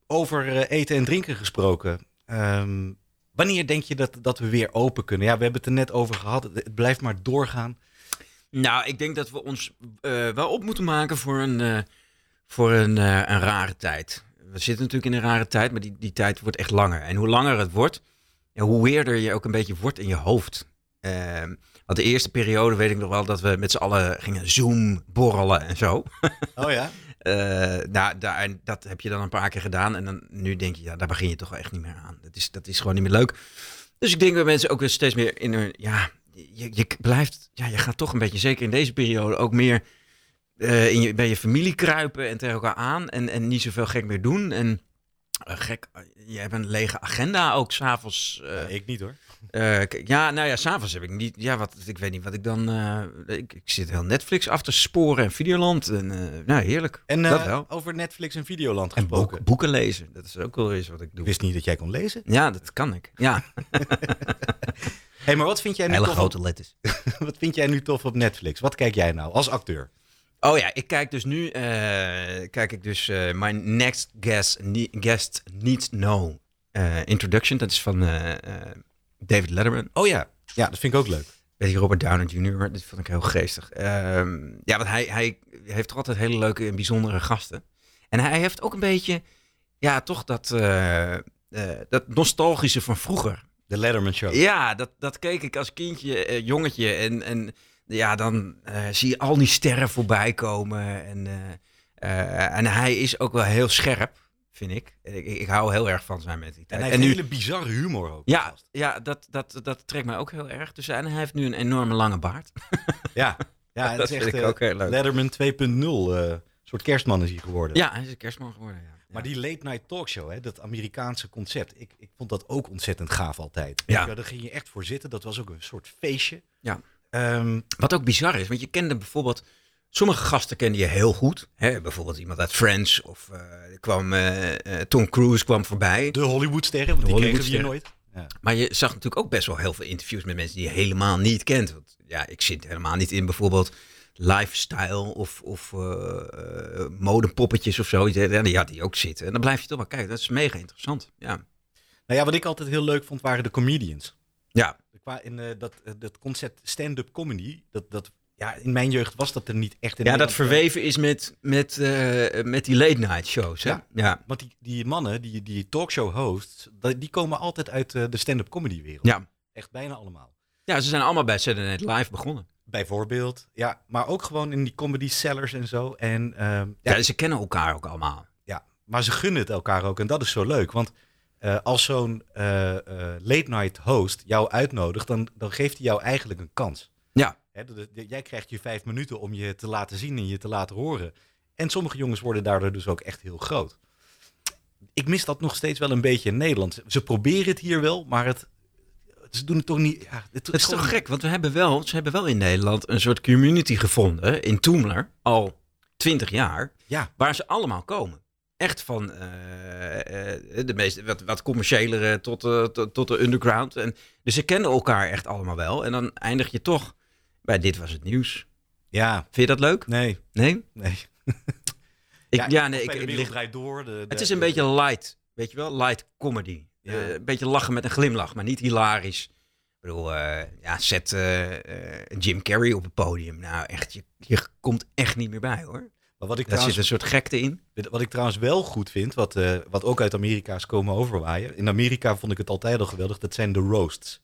over eh, eten en drinken gesproken. ehm, wanneer denk je dat, dat we weer open kunnen? Ja, we hebben het er net over gehad. Het, blijft maar doorgaan. Nou, ik denk dat we ons eh, wel op moeten maken voor een, eh, voor een, een rare tijd. we zitten natuurlijk in een rare tijd, maar die, die tijd wordt echt langer. En hoe langer het wordt, ja, hoe weerder je ook een beetje wordt in je hoofd. Ehm, want de eerste periode weet ik nog wel dat we met z'n allen gingen Zoom borrelen en zo. Oh ja? Eh, nou, daar, en dat heb je dan een paar keer gedaan. En dan, nu denk je, ja, daar begin je toch echt niet meer aan. Dat is, dat is gewoon niet meer leuk. Dus ik denk dat mensen ook steeds meer in hun, ja, je, je blijft, ja, je gaat toch een beetje, zeker in deze periode, ook meer eh, in je, bij je familie kruipen en tegen elkaar aan. En, en niet zoveel gek meer doen. En eh, gek, je hebt een lege agenda ook s'avonds. eh ik niet hoor. Eh, ja, nou ja, s'avonds heb ik niet. Ja, wat, ik weet niet wat ik dan. eh, ik, ik zit heel Netflix af te sporen en Videoland. En, eh, nou, heerlijk. En dat wel. over Netflix en Videoland En gesproken. boek- boeken lezen. Dat is ook wel eens wat ik Ik doe. wist niet dat jij kon lezen. Ja, dat kan ik. Ja, hey, maar wat vind, jij nu hele tof grote op, letters. wat vind jij nu tof op Netflix? Wat kijk jij nou als acteur? Oh ja, ik kijk dus nu. kijk ik dus. My next guest, guest needs no introduction. Dat is van David Letterman. Oh ja. Ja, dat vind ik ook leuk. Weet je, Robert Downey Jr. Dit vond ik heel geestig. Ehm, ja, want hij, hij heeft toch altijd hele leuke en bijzondere gasten. En hij heeft ook een beetje, ja, toch dat, eh, eh, dat nostalgische van vroeger. De Letterman Show. Ja, dat, dat keek ik als kindje, eh, jongetje. En, en ja, dan zie je al die sterren voorbij komen. En, en hij is ook wel heel scherp, vind ik. Ik, ik hou heel erg van zijn En mentaliteit. hij heeft hele bizarre humor ook. ja, ja dat, dat, dat trekt mij ook heel erg. Dus, en hij heeft nu een enorme lange baard. Ja, ja het Dat is echt vind ik eh, ook heel leuk. Letterman 2.0. eh, soort kerstman is hij geworden. Ja, hij is een kerstman geworden. Ja. Maar die late night talkshow, hè, dat Amerikaanse concept, ik, ik vond dat ook ontzettend gaaf altijd. Ja. Ja. Daar ging je echt voor zitten. Dat was ook een soort feestje. Ja. Ehm, Wat ook bizar is, want je kende bijvoorbeeld... Sommige gasten kende je heel goed. Hè? Bijvoorbeeld iemand uit Friends of eh, kwam, eh, eh, Tom Cruise kwam voorbij. de Hollywoodsterren, want die kregen we hier Hollywoodsterren. nooit. Ja. Maar je zag natuurlijk ook best wel heel veel interviews met mensen die je helemaal niet kent. Want ja, ik zit helemaal niet in bijvoorbeeld lifestyle of, of modepoppetjes of zo. Ja, die ook zitten. En dan blijf je toch maar kijken. Dat is mega interessant. Ja. Nou ja, wat ik altijd heel leuk vond, waren de comedians. Ja. Qua in, dat, dat concept stand-up comedy, dat, dat, ja, in mijn jeugd was dat er niet echt in ja, dat verweven is met, met, eh, met die late night shows. Hè? Ja. ja. Want die, die mannen, die, die talkshow hosts, die komen altijd uit eh, de stand-up comedy wereld. Ja. Echt bijna allemaal. Ja, ze zijn allemaal bij Saturday Night Live begonnen. Bijvoorbeeld, ja, maar ook gewoon in die comedy sellers en zo. En, ehm, ja, Ja, ze kennen elkaar ook allemaal. ja, maar ze gunnen het elkaar ook en dat is zo leuk. Want eh, als zo'n late night host jou uitnodigt, dan, dan geeft hij jou eigenlijk een kans. Ja. Hè, dat- dat- jij krijgt je vijf minuten om je te laten zien en je te laten horen. En sommige jongens worden daardoor dus ook echt heel groot. Ik mis dat nog steeds wel een beetje in Nederland. Ze proberen het hier wel, maar het, ze doen het toch niet. Ja, het, Het is toch gek, want we hebben wel, ze hebben wel in Nederland een soort community gevonden in Toemler al twintig jaar, Ja, waar ze allemaal komen. Echt van eh, eh, de meest wat, wat commerciëlere tot, eh, tot, tot de underground. En, dus ze kennen elkaar echt allemaal wel. En dan eindig je toch bij dit was het nieuws. ja, Vind je dat leuk? nee, Nee? nee. Ik, ja, nee, ik, ik lig, door. De, de- het is een de- beetje light, weet je wel? Light comedy. Ja. Eh, een beetje lachen met een glimlach, maar niet hilarisch. Ik bedoel, eh, ja, zet eh, Jim Carrey op het podium. Nou, echt, je, je komt echt niet meer bij, hoor. Maar wat ik, Daar zit een soort gekte in. wat ik trouwens wel goed vind, wat, wat ook uit Amerika is komen overwaaien. In Amerika vond ik het altijd al geweldig. Dat zijn de roasts.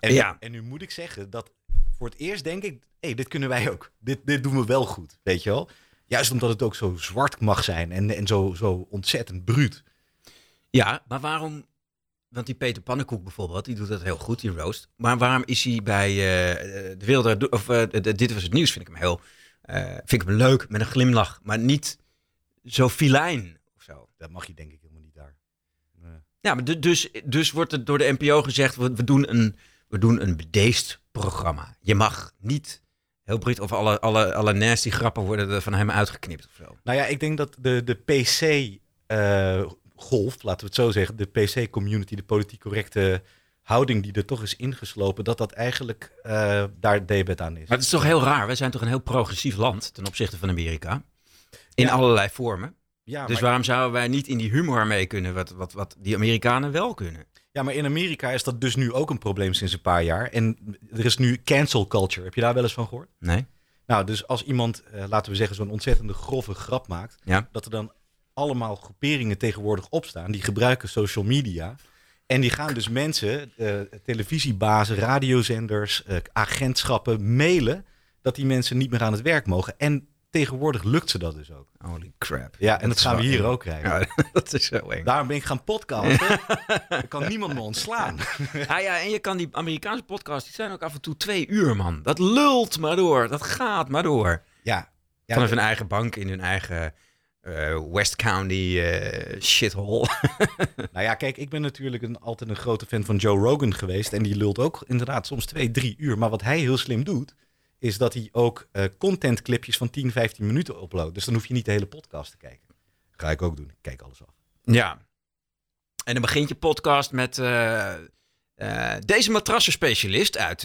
En, Ja. en nu moet ik zeggen dat voor het eerst denk ik, hé, hey, dit kunnen wij ook. Dit, dit doen we wel goed, weet je wel. Juist omdat het ook zo zwart mag zijn en, en zo, zo ontzettend bruut. Ja, maar waarom... Want die Peter Pannenkoek bijvoorbeeld, die doet dat heel goed, die roast. Maar waarom is hij bij eh, de Wilde... Of eh, Dit was het nieuws, vind ik hem heel... eh, vind ik hem leuk, met een glimlach. Maar niet zo filijn of zo. Dat mag je denk ik helemaal niet daar. Nee. Ja, maar du- dus, dus wordt er door de NPO gezegd, we, we, doen een, we doen een bedeesd programma. Je mag niet heel bruut of alle, alle, alle nasty grappen worden er van hem uitgeknipt of zo. Nou ja, ik denk dat de, de PC-golf, laten we het zo zeggen, de PC-community, de politiek correcte houding die er toch is ingeslopen, dat dat eigenlijk eh, daar debet aan is. Maar het is toch heel raar, wij zijn toch een heel progressief land ten opzichte van Amerika. In Ja. allerlei vormen. ja, dus waarom zouden wij niet in die humor mee kunnen, wat, wat, wat die Amerikanen wel kunnen? Ja, maar in Amerika is dat dus nu ook een probleem sinds een paar jaar. En er is nu cancel culture. Heb je daar wel eens van gehoord? Nee? Nou, dus als iemand, eh, laten we zeggen, zo'n ontzettende grove grap maakt, Ja. dat er dan allemaal groeperingen tegenwoordig opstaan. Die gebruiken social media. En die gaan dus mensen, eh, televisiebazen, radiozenders, eh, agentschappen mailen dat die mensen niet meer aan het werk mogen. En tegenwoordig lukt ze dat dus ook. Holy crap. Ja, en dat, gaan we hier eng. ook krijgen. Ja, dat is zo eng. Daarom ben ik gaan podcasten. Dan kan niemand me ontslaan. Ah ja, en je kan die Amerikaanse podcasts, die zijn ook af en toe twee uur, man. Dat lult maar door. Dat gaat maar door. Ja, ja Vanaf hun eigen bank in hun eigen eh, West County eh, shithole. Nou ja, kijk, ik ben natuurlijk een, altijd een grote fan van Joe Rogan geweest. En die lult ook inderdaad soms twee, drie uur. Maar wat hij heel slim doet, is dat hij ook eh contentclipjes van 10, 15 minuten uploadt. Dus dan hoef je niet de hele podcast te kijken. Ga ik ook doen. Ik kijk alles af. ja. En dan begint je podcast met... eh, eh, deze matrassenspecialist uit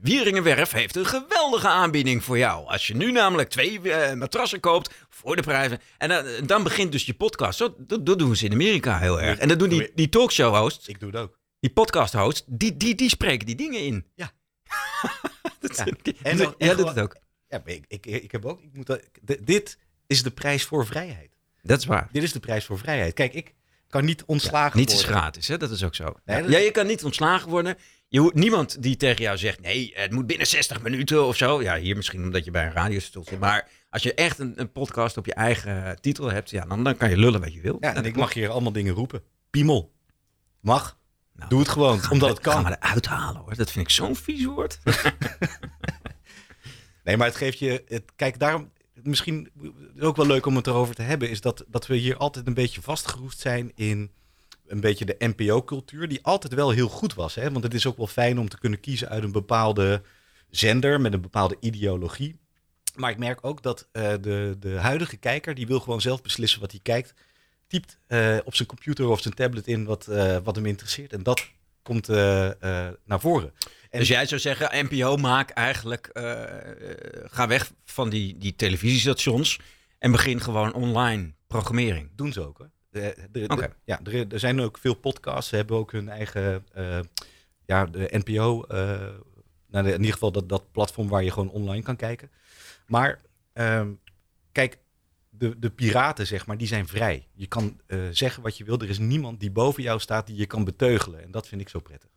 Wieringenwerf heeft een geweldige aanbieding voor jou. Als je nu namelijk twee matrassen koopt voor de prijzen. En dan, dan begint dus je podcast. Zo, dat, dat doen ze in Amerika heel erg. En dat doen die, die talkshow hosts, Ik doe het ook. die podcast hosts, die, die, die spreken die dingen in. Ja. dat Ja. En jij doet het ook. Ja, ik, ik, ik heb ook. Ik moet, dat- dit is de prijs voor vrijheid. Dat is waar. Dit is de prijs voor vrijheid. Kijk, ik kan niet ontslagen Niets is worden. gratis, hè? dat is ook zo. Nee, ja. dat- Ja, je kan niet ontslagen worden. Je niemand die tegen jou zegt, nee, het moet binnen 60 minuten of zo. Ja, hier misschien omdat je bij een radiostation zit. Maar als je echt een, een podcast op je eigen titel hebt, ja, dan, dan kan je lullen wat je wil. Ja, en ik mag hier allemaal dingen roepen. Piemel. Mag. Nou, Doe het gewoon, omdat het kan. Gaan we eruit halen hoor. Dat vind ik zo'n vies woord. Nee, maar het geeft je. Het, kijk, daarom. Misschien is ook wel leuk om het erover te hebben. Is dat, dat we hier altijd een beetje vastgeroest zijn in. Een beetje de NPO-cultuur. Die altijd wel heel goed was. Hè? Want het is ook wel fijn om te kunnen kiezen uit een bepaalde zender. Met een bepaalde ideologie. Maar ik merk ook dat eh, de, de huidige kijker. Die wil gewoon zelf beslissen wat hij kijkt. Typt eh, op zijn computer of zijn tablet in wat, eh, wat hem interesseert. En dat komt eh, naar voren. En- Dus jij zou zeggen, NPO maak eigenlijk, ga weg van die, die televisiestations en begin gewoon online programmering. doen ze ook. Hoor. De, de, de- Oké. ja, er, er zijn ook veel podcasts. Ze hebben ook hun eigen, ja, de NPO. nou, in ieder geval dat, dat platform waar je gewoon online kan kijken. Maar ehm, kijk, de, de piraten, zeg maar, die zijn vrij. Je kan eh, zeggen wat je wil. Er is niemand die boven jou staat die je kan beteugelen. En dat vind ik zo prettig.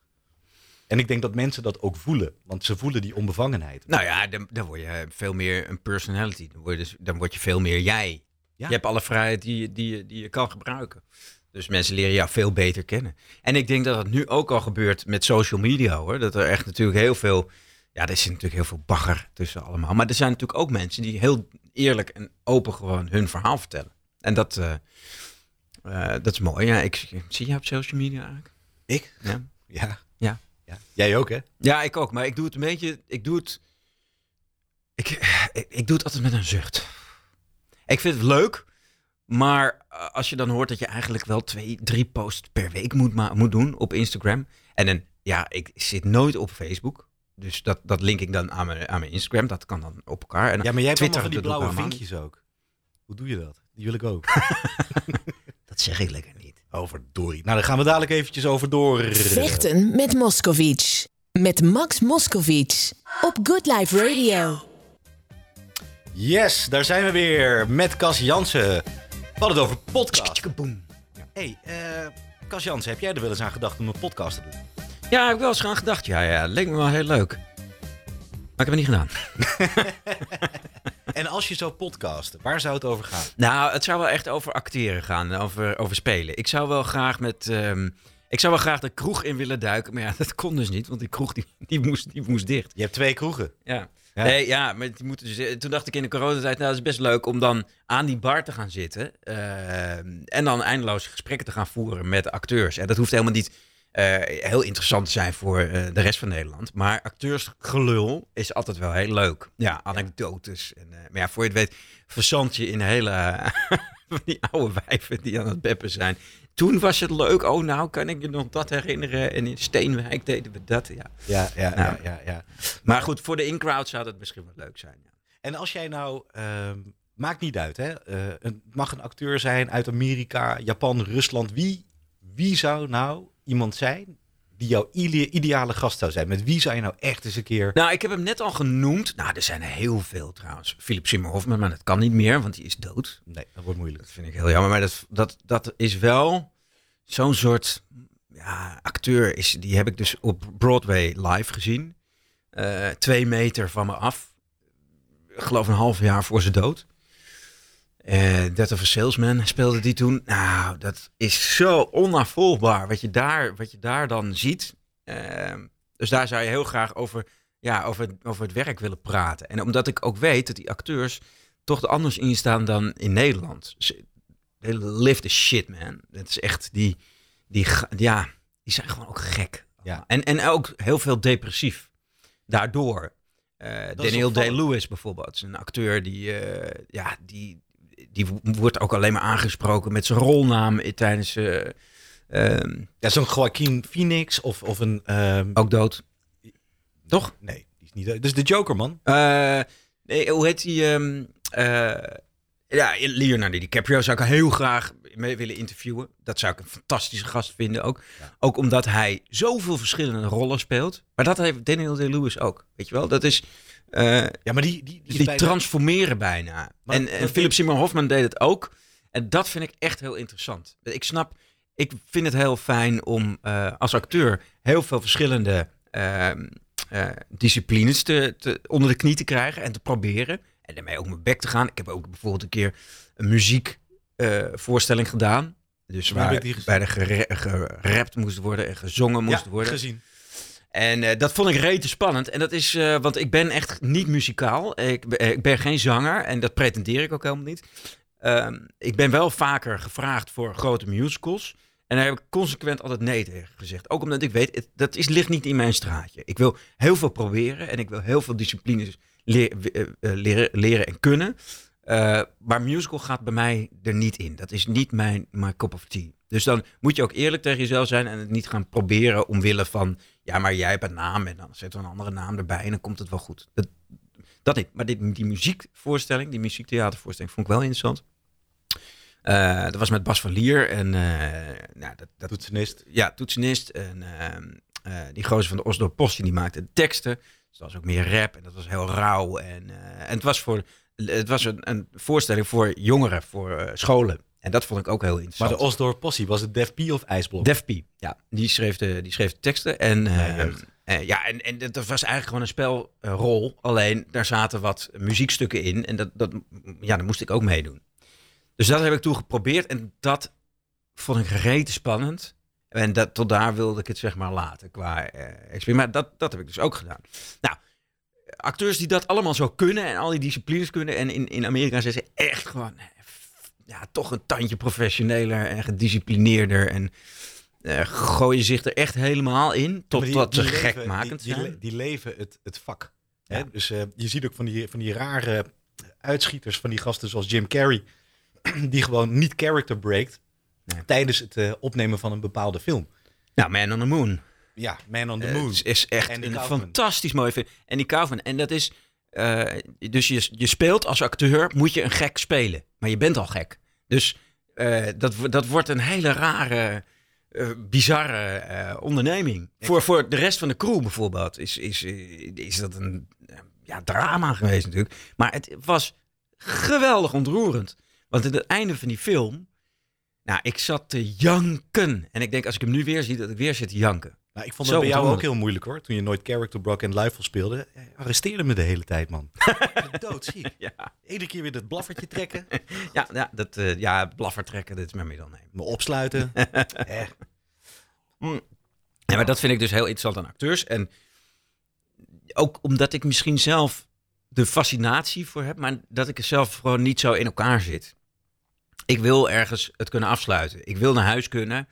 En ik denk dat mensen dat ook voelen. Want ze voelen die onbevangenheid. Nou ja, dan, dan word je veel meer een personality. Dan word je, dus, dan word je veel meer jij. Ja. Je hebt alle vrijheid die, je- die, die je kan gebruiken. Dus mensen leren jou veel beter kennen. En ik denk dat het nu ook al gebeurt met social media hoor. Dat er echt natuurlijk heel veel. Ja, er zit natuurlijk heel veel bagger tussen allemaal. Maar er zijn natuurlijk ook mensen die heel eerlijk en open gewoon hun verhaal vertellen. En dat, eh, eh, dat is mooi. Ja, ik, zie jij op social media eigenlijk? Ik? Ja. Ja. Ja. ja. Jij ook, hè? Ja, ik ook. Maar ik doe het een beetje. Ik doe het. Ik, ik, ik doe het altijd met een zucht. Ik vind het leuk. Maar eh, als je dan hoort dat je eigenlijk wel twee, drie posts per week moet, moet doen op Instagram. En dan, ja, ik zit nooit op Facebook. Dus dat, dat link ik dan aan mijn, aan mijn Instagram. Dat kan dan op elkaar. En Ja, maar jij hebt van die blauwe vinkjes ook. Hoe doe je dat? Die wil ik ook. Dat zeg ik lekker niet. Over Dory. Nou, dan gaan we dadelijk eventjes over door. Vechten met Moscovic. Met Max Moscovic. Op Good Life Radio. Yes, daar zijn we weer met Cas Jansen. We hadden het over podcast. Boom. hey, eh Cas Jansen, heb jij er wel eens aan gedacht om een podcast te doen? Ja, ik heb wel eens aan gedacht. Ja, ja, leek me wel heel leuk. Maar ik heb het niet gedaan. En als je zou podcasten, waar zou het over gaan? Nou, het zou wel echt over acteren gaan, over, over spelen. Ik zou wel graag met. ehm, ik zou wel graag de kroeg in willen duiken. Maar ja, dat kon dus niet, want die kroeg die, die, moest, die moest dicht. Je hebt twee kroegen. Ja. Ja. Nee, ja, maar die moeten dus, toen dacht ik in de coronatijd, nou, dat is best leuk om dan aan die bar te gaan zitten. ehm, en dan eindeloos gesprekken te gaan voeren met acteurs. En dat hoeft helemaal niet eh, heel interessant te zijn voor eh, de rest van Nederland. Maar acteursgelul is altijd wel heel leuk. Ja, anekdotes. En, eh, maar ja, voor je het weet, verzand je in hele van die oude wijven die aan het beppen zijn. Toen was het leuk. Oh, nou kan ik je nog dat herinneren. En in Steenwijk deden we dat. Ja. Ja, ja, Nou. ja, ja, ja. Maar goed, voor de in-crowd zou dat misschien wel leuk zijn. Ja. En als jij nou, ehm, maakt niet uit, hè? Het mag een acteur zijn uit Amerika, Japan, Rusland. Wie, wie zou nou iemand zijn die jouw ide- ideale gast zou zijn? Met wie zou je nou echt eens een keer... Nou, ik heb hem net al genoemd. Nou, er zijn er heel veel trouwens. Philip Seymour Hoffman, maar dat kan niet meer, want die is dood. Nee, dat wordt moeilijk. Dat vind ik heel jammer. Maar dat, dat, dat is wel zo'n soort ja, acteur. Is, die heb ik dus op Broadway live gezien. Eh, twee meter van me af. Ik geloof een half jaar voor zijn dood. Eh Death of a Salesman speelde die toen. Nou, dat is zo onafvolgbaar wat je daar, wat je daar dan ziet. Eh, dus daar zou je heel graag over, ja, over, over het werk willen praten. En omdat ik ook weet dat die acteurs toch er anders in staan dan in Nederland. Ze- They live the shit, man. Het is echt die, die, ja, die zijn gewoon ook gek. Ja. En, en ook heel veel depressief. Daardoor. Is Daniel. Day-Lewis bijvoorbeeld. Een acteur die, eh, ja, die, die wordt ook alleen maar aangesproken met zijn rolnaam i- tijdens... eh, ehm, Ja, zo'n Joaquin Phoenix of, of een... ehm, ook dood. Toch? Nee, die is niet... Dat is de Joker, man. Eh, nee, hoe heet die? eh, ja, Leonardo DiCaprio zou ik heel graag mee willen interviewen. Dat zou ik een fantastische gast vinden ook. Ja. Ook omdat hij zoveel verschillende rollen speelt. Maar dat heeft Daniel Day-Lewis ook. Weet je wel? Dat is... eh, Ja, maar die... Die, die, is die bijna- transformeren bijna. Maar- en en Philip Seymour Hoffman deed het ook. En dat vind ik echt heel interessant. Ik snap, ik vind het heel fijn om eh, als acteur heel veel verschillende ehm, eh, disciplines te, te, onder de knie te krijgen en te proberen. En daarmee ook mijn bek te gaan. Ik heb ook bijvoorbeeld een keer een muziekvoorstelling gedaan. Dus Waar bij de gerapt moest worden en gezongen moest ja, worden. gezien. En eh, dat vond ik rete spannend. En dat is, eh, want ik ben echt niet muzikaal. Ik, ik ben geen zanger en dat pretendeer ik ook helemaal niet. Ehm, ik ben wel vaker gevraagd voor grote musicals. En daar heb ik consequent altijd nee tegen gezegd. Ook omdat ik weet, dat is, ligt niet in mijn straatje. Ik wil heel veel proberen en ik wil heel veel disciplines eh, leren, leren en kunnen. Maar musical gaat bij mij er niet in. Dat is niet mijn, mijn cup of tea. Dus dan moet je ook eerlijk tegen jezelf zijn en het niet gaan proberen omwille van, ja, maar jij hebt een naam en dan zetten we een andere naam erbij en dan komt het wel goed. Dat, dat niet. Maar dit, die muziekvoorstelling, die muziektheatervoorstelling, vond ik wel interessant. Eh, dat was met Bas van Lier en eh, nou, dat, dat, Toetsenist. ja, toetsenist. En eh, die gozer van de Oslo Post, die maakte de teksten. Dus dat was ook meer rap en dat was heel rauw. En, en het was, voor, het was een, een voorstelling voor jongeren, voor scholen. En dat vond ik ook heel Maar interessant. de Osdorp Possie, was het Def P of IJsblok? Def P, ja, die schreef de, die schreef de teksten. En, Ja, eh, eh, ja, en, en dat was eigenlijk gewoon een spelrol. alleen daar zaten wat muziekstukken in. En dat, dat, ja, daar moest ik ook meedoen. Dus dat heb ik toen geprobeerd. En dat vond ik rete spannend. En dat, tot daar wilde ik het zeg maar laten qua eh experiment. Maar dat, dat heb ik dus ook gedaan. Nou, acteurs die dat allemaal zo kunnen en al die disciplines kunnen. En in, in Amerika zijn ze echt gewoon ja, toch een tandje professioneler en gedisciplineerder. En eh, gooien zich er echt helemaal in. Tot Maar die- dat ze gek leven- maken die, die, zijn. die leven het, het vak. Ja. Hè? Dus eh, je ziet ook van die, van die rare uitschieters van die gasten zoals Jim Carrey. Die gewoon niet character breakt Nee. tijdens het eh, opnemen van een bepaalde film. Nou, Man on the Moon. Ja, Man on the Moon. Het is echt een Kaufman. fantastisch mooie film. En die Kaufman. En dat is... dus je, je speelt als acteur, moet je een gek spelen. Maar je bent al gek. Dus eh, dat, dat wordt een hele rare, eh, bizarre eh, onderneming. Voor, voor de rest van de crew bijvoorbeeld is, is, is dat een ja, drama geweest natuurlijk. Maar het was geweldig ontroerend. Want in het einde van die film... Nou, ik zat te janken. En ik denk, als ik hem nu weer zie, dat ik weer zit te janken. Nou, ik vond dat bij jou ook heel moeilijk hoor. Toen je nooit character broke en Luifel speelde. Eh, Arresteerde me de hele tijd, man. Doodziek. Ja. Iedere keer weer dat blaffertje trekken. Ja, ja, dat, eh, ja blaffer trekken, dat is mijn middelneem. Me opsluiten. Eh, Ja, maar dat vind ik dus heel interessant aan acteurs. En ook omdat ik misschien zelf de fascinatie voor heb, maar dat ik er zelf gewoon niet zo in elkaar zit. Ik wil ergens het kunnen afsluiten. Ik wil naar huis kunnen,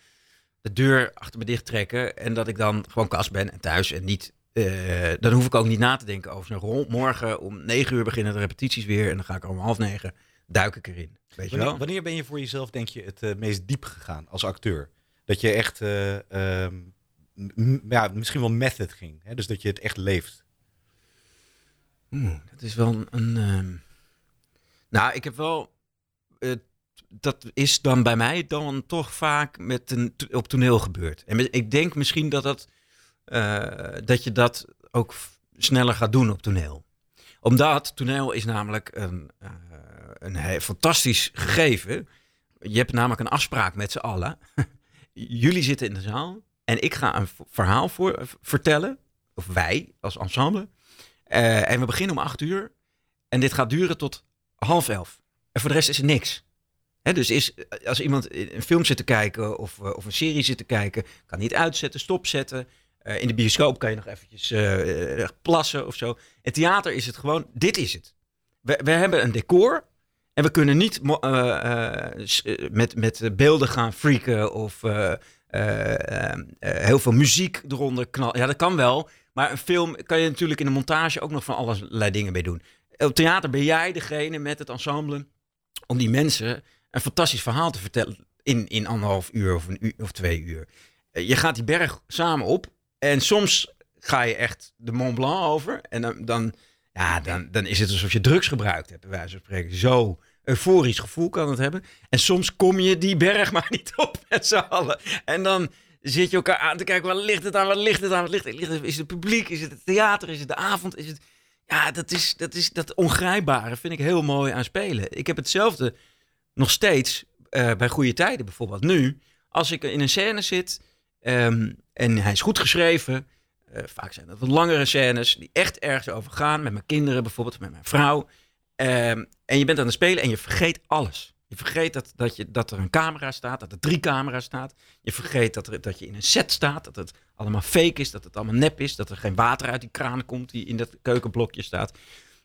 de deur achter me dicht trekken en dat ik dan gewoon kast ben en thuis en niet. eh, dan hoef ik ook niet na te denken over een rol. Morgen om negen uur beginnen de repetities weer en dan ga ik om half negen duik ik erin. Weet je wel? Wanneer, wanneer ben je voor jezelf, denk je, het eh, meest diep gegaan als acteur? Dat je echt, eh, ehm, ja, misschien wel method ging. Hè? Dus dat je het echt leeft. Oeh, dat is wel een. een, ehm, Nou, ik heb wel. Dat is dan bij mij dan toch vaak met een, op toneel gebeurd. En ik denk misschien dat dat eh, dat je dat ook sneller gaat doen op toneel. Omdat toneel is namelijk een, eh, een fantastisch gegeven. Je hebt namelijk een afspraak met z'n allen. Jullie zitten in de zaal en ik ga een verhaal voor, vertellen. Of wij als ensemble. Eh, en we beginnen om acht uur. En dit gaat duren tot half elf. En voor de rest is er niks. Dus is, als iemand een film zit te kijken of, eh, of een serie zit te kijken, kan niet uitzetten, stopzetten. Eh, in de bioscoop kan je nog eventjes eh, eh, plassen of zo. In theater is het gewoon, dit is het. We, we hebben een decor en we kunnen niet eh, eh, eh, met, met beelden gaan freaken of eh, eh, eh, heel veel muziek eronder knallen. Ja, dat kan wel. Maar een film kan je natuurlijk in de montage ook nog van allerlei dingen mee doen. Op theater ben jij degene met het ensemble om die mensen een fantastisch verhaal te vertellen in, in anderhalf uur of een uur of twee uur. Eh, Je gaat die berg samen op en soms ga je echt de Mont Blanc over en dan, dan, ja, dan, dan is het alsof je drugs gebruikt hebt, bij wijze van spreken. Zo euforisch gevoel kan het hebben. En soms kom je die berg maar niet op met z'n allen. En dan zit je elkaar aan te kijken, wat ligt het aan, wat ligt het aan, wat ligt het, ligt het- is het publiek, is het het theater, is het de avond, is het... Ja, dat is dat, is dat ongrijpbare vind ik heel mooi aan spelen. Ik heb hetzelfde nog steeds eh, bij goede tijden bijvoorbeeld. Nu, als ik in een scène zit ehm, en hij is goed geschreven, eh, vaak zijn dat wat langere scènes die echt ergens over gaan, met mijn kinderen bijvoorbeeld, met mijn vrouw. Ehm, en je bent aan het spelen en je vergeet alles. Je vergeet dat, dat, je, dat er een camera staat, dat er drie camera's staat. Je vergeet dat, er, dat je in een set staat, dat het allemaal fake is, dat het allemaal nep is, dat er geen water uit die kraan komt die in dat keukenblokje staat.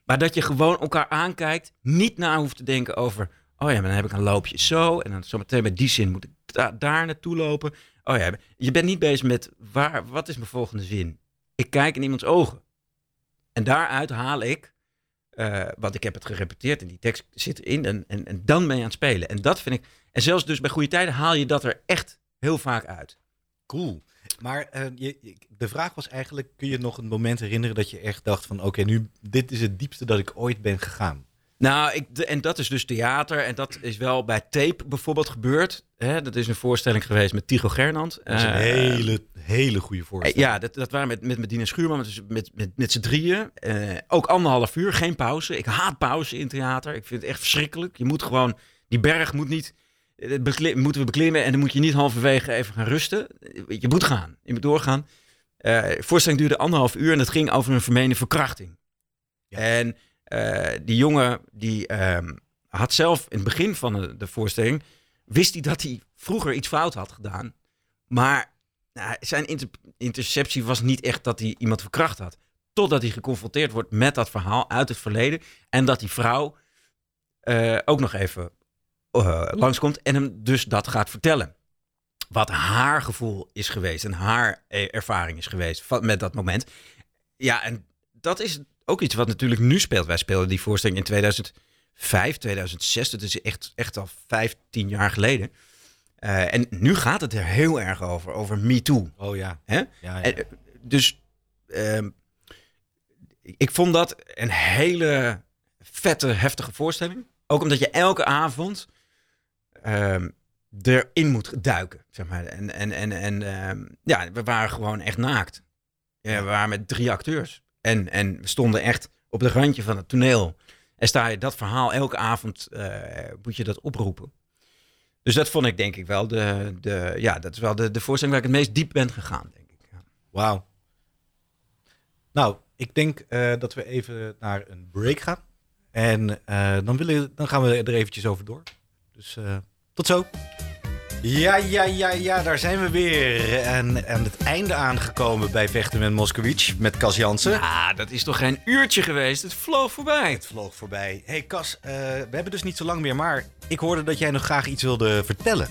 Maar dat je gewoon elkaar aankijkt, niet na hoeft te denken over, oh ja, maar dan heb ik een loopje zo en dan zometeen met die zin moet ik da- daar naartoe lopen. Oh ja, je bent niet bezig met, waar, wat is mijn volgende zin? Ik kijk in iemands ogen. En daaruit haal ik, eh, want ik heb het gerepeteerd en die tekst zit erin en, en, dan ben je aan het spelen. En dat vind ik, en zelfs dus bij goede tijden haal je dat er echt heel vaak uit. Cool. Maar eh, je- de vraag was eigenlijk, kun je nog een moment herinneren dat je echt dacht van, oké, nu, dit is het diepste dat ik ooit ben gegaan. Nou, ik, de- en dat is dus theater. En dat is wel bij Tape bijvoorbeeld gebeurd. Hè, dat is een voorstelling geweest met Tycho Gernand. Dat is een Eh, hele, hele goede voorstelling. Ja, dat, dat waren met, met Medina Schuurman, dus met, met, met z'n drieën. Eh, ook anderhalf uur, geen pauze. Ik haat pauze in theater. Ik vind het echt verschrikkelijk. Je moet gewoon, die berg moet niet, eh, moeten we beklimmen en dan moet je niet halverwege even gaan rusten. Je moet gaan, je moet doorgaan. De voorstelling duurde anderhalf uur en het ging over een vermeende verkrachting. Ja. En die jongen die ehm, had zelf in het begin van de, voorstelling, wist hij dat hij vroeger iets fout had gedaan. Maar nou, zijn inter- interceptie was niet echt dat hij iemand verkracht had. Totdat hij geconfronteerd wordt met dat verhaal uit het verleden. En dat die vrouw eh, ook nog even eh, langskomt en hem dus dat gaat vertellen. Wat haar gevoel is geweest en haar eh, ervaring is geweest van, met dat moment. Ja, en dat is ook iets wat natuurlijk nu speelt. Wij speelden die voorstelling in 2005, 2006. Dat is echt, echt al 15 jaar geleden. Eh, en nu gaat het er heel erg over, over Me Too. Oh ja. Hè? ja, ja. En, eh, dus ehm, ik vond dat een hele vette, heftige voorstelling. Ook omdat je elke avond ehm, erin moet duiken. Zeg maar. En, en, en, en ehm, ja, we waren gewoon echt naakt. Ja, we waren met drie acteurs. En, en we stonden echt op de randje van het toneel. En sta je dat verhaal elke avond, eh, moet je dat oproepen. Dus dat vond ik denk ik wel de, de ja, dat is wel de, de voorstelling waar ik het meest diep ben gegaan, denk ik. Ja. Wauw. Nou, ik denk eh, dat we even naar een break gaan. En eh, dan, willen, dan gaan we er eventjes over door. Dus tot zo. Ja, ja, ja, ja, daar zijn we weer. En aan het einde aangekomen bij Vechten met Moskowitz met Cas Jansen. Ja, dat is toch geen uurtje geweest? Het vloog voorbij. Het vloog voorbij. hey Cas, eh, we hebben dus niet zo lang meer, maar ik hoorde dat jij nog graag iets wilde vertellen.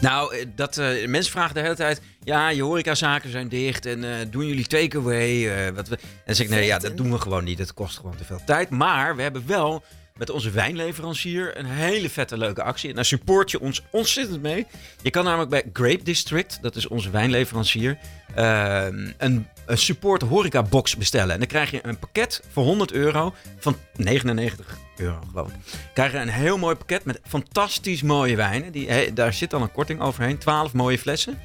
Nou, eh, dat, eh, mensen vragen de hele tijd... Ja, je horecazaken zijn dicht en eh, doen jullie takeaway? eh wat we... En dan zeg ik, nee, ja, dat doen we gewoon niet. Het kost gewoon te veel tijd. Maar we hebben wel met onze wijnleverancier een hele vette leuke actie. En daar support je ons ontzettend mee. Je kan namelijk bij Grape District, dat is onze wijnleverancier... ehm, een, een support horeca box bestellen. En dan krijg je een pakket voor 100 euro van 99 euro, geloof ik. Krijg je een heel mooi pakket met fantastisch mooie wijnen. Die, daar zit dan een korting overheen. 12 mooie flessen.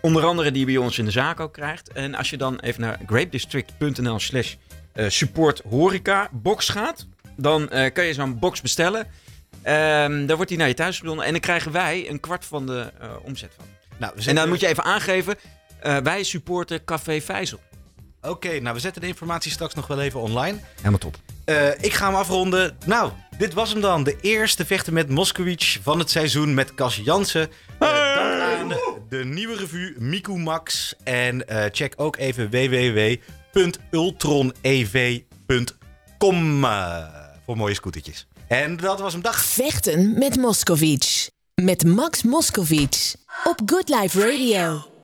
Onder andere die je bij ons in de zaak ook krijgt. En als je dan even naar grapedistrict.nl slash eh, support horeca box gaat, dan eh, kan je zo'n box bestellen. Ehm dan wordt die naar je thuis gezonden en dan krijgen wij een kwart van de eh, omzet van. Nou, we En dan moet je even aangeven, eh, wij supporten Café Vijzel. Oké, nou we zetten de informatie straks nog wel even online. Helemaal top. Ik ga hem afronden. Nou, dit was hem dan. De eerste vechten met Moskowitz van het seizoen met Cas Jansen. Dank aan de, de nieuwe revue Miku Max. En check ook even www.ultronev.com voor mooie scootertjes. En dat was hem. Dag. Vechten met Moskovits. Met Max Moskovits. Op Good Life Radio.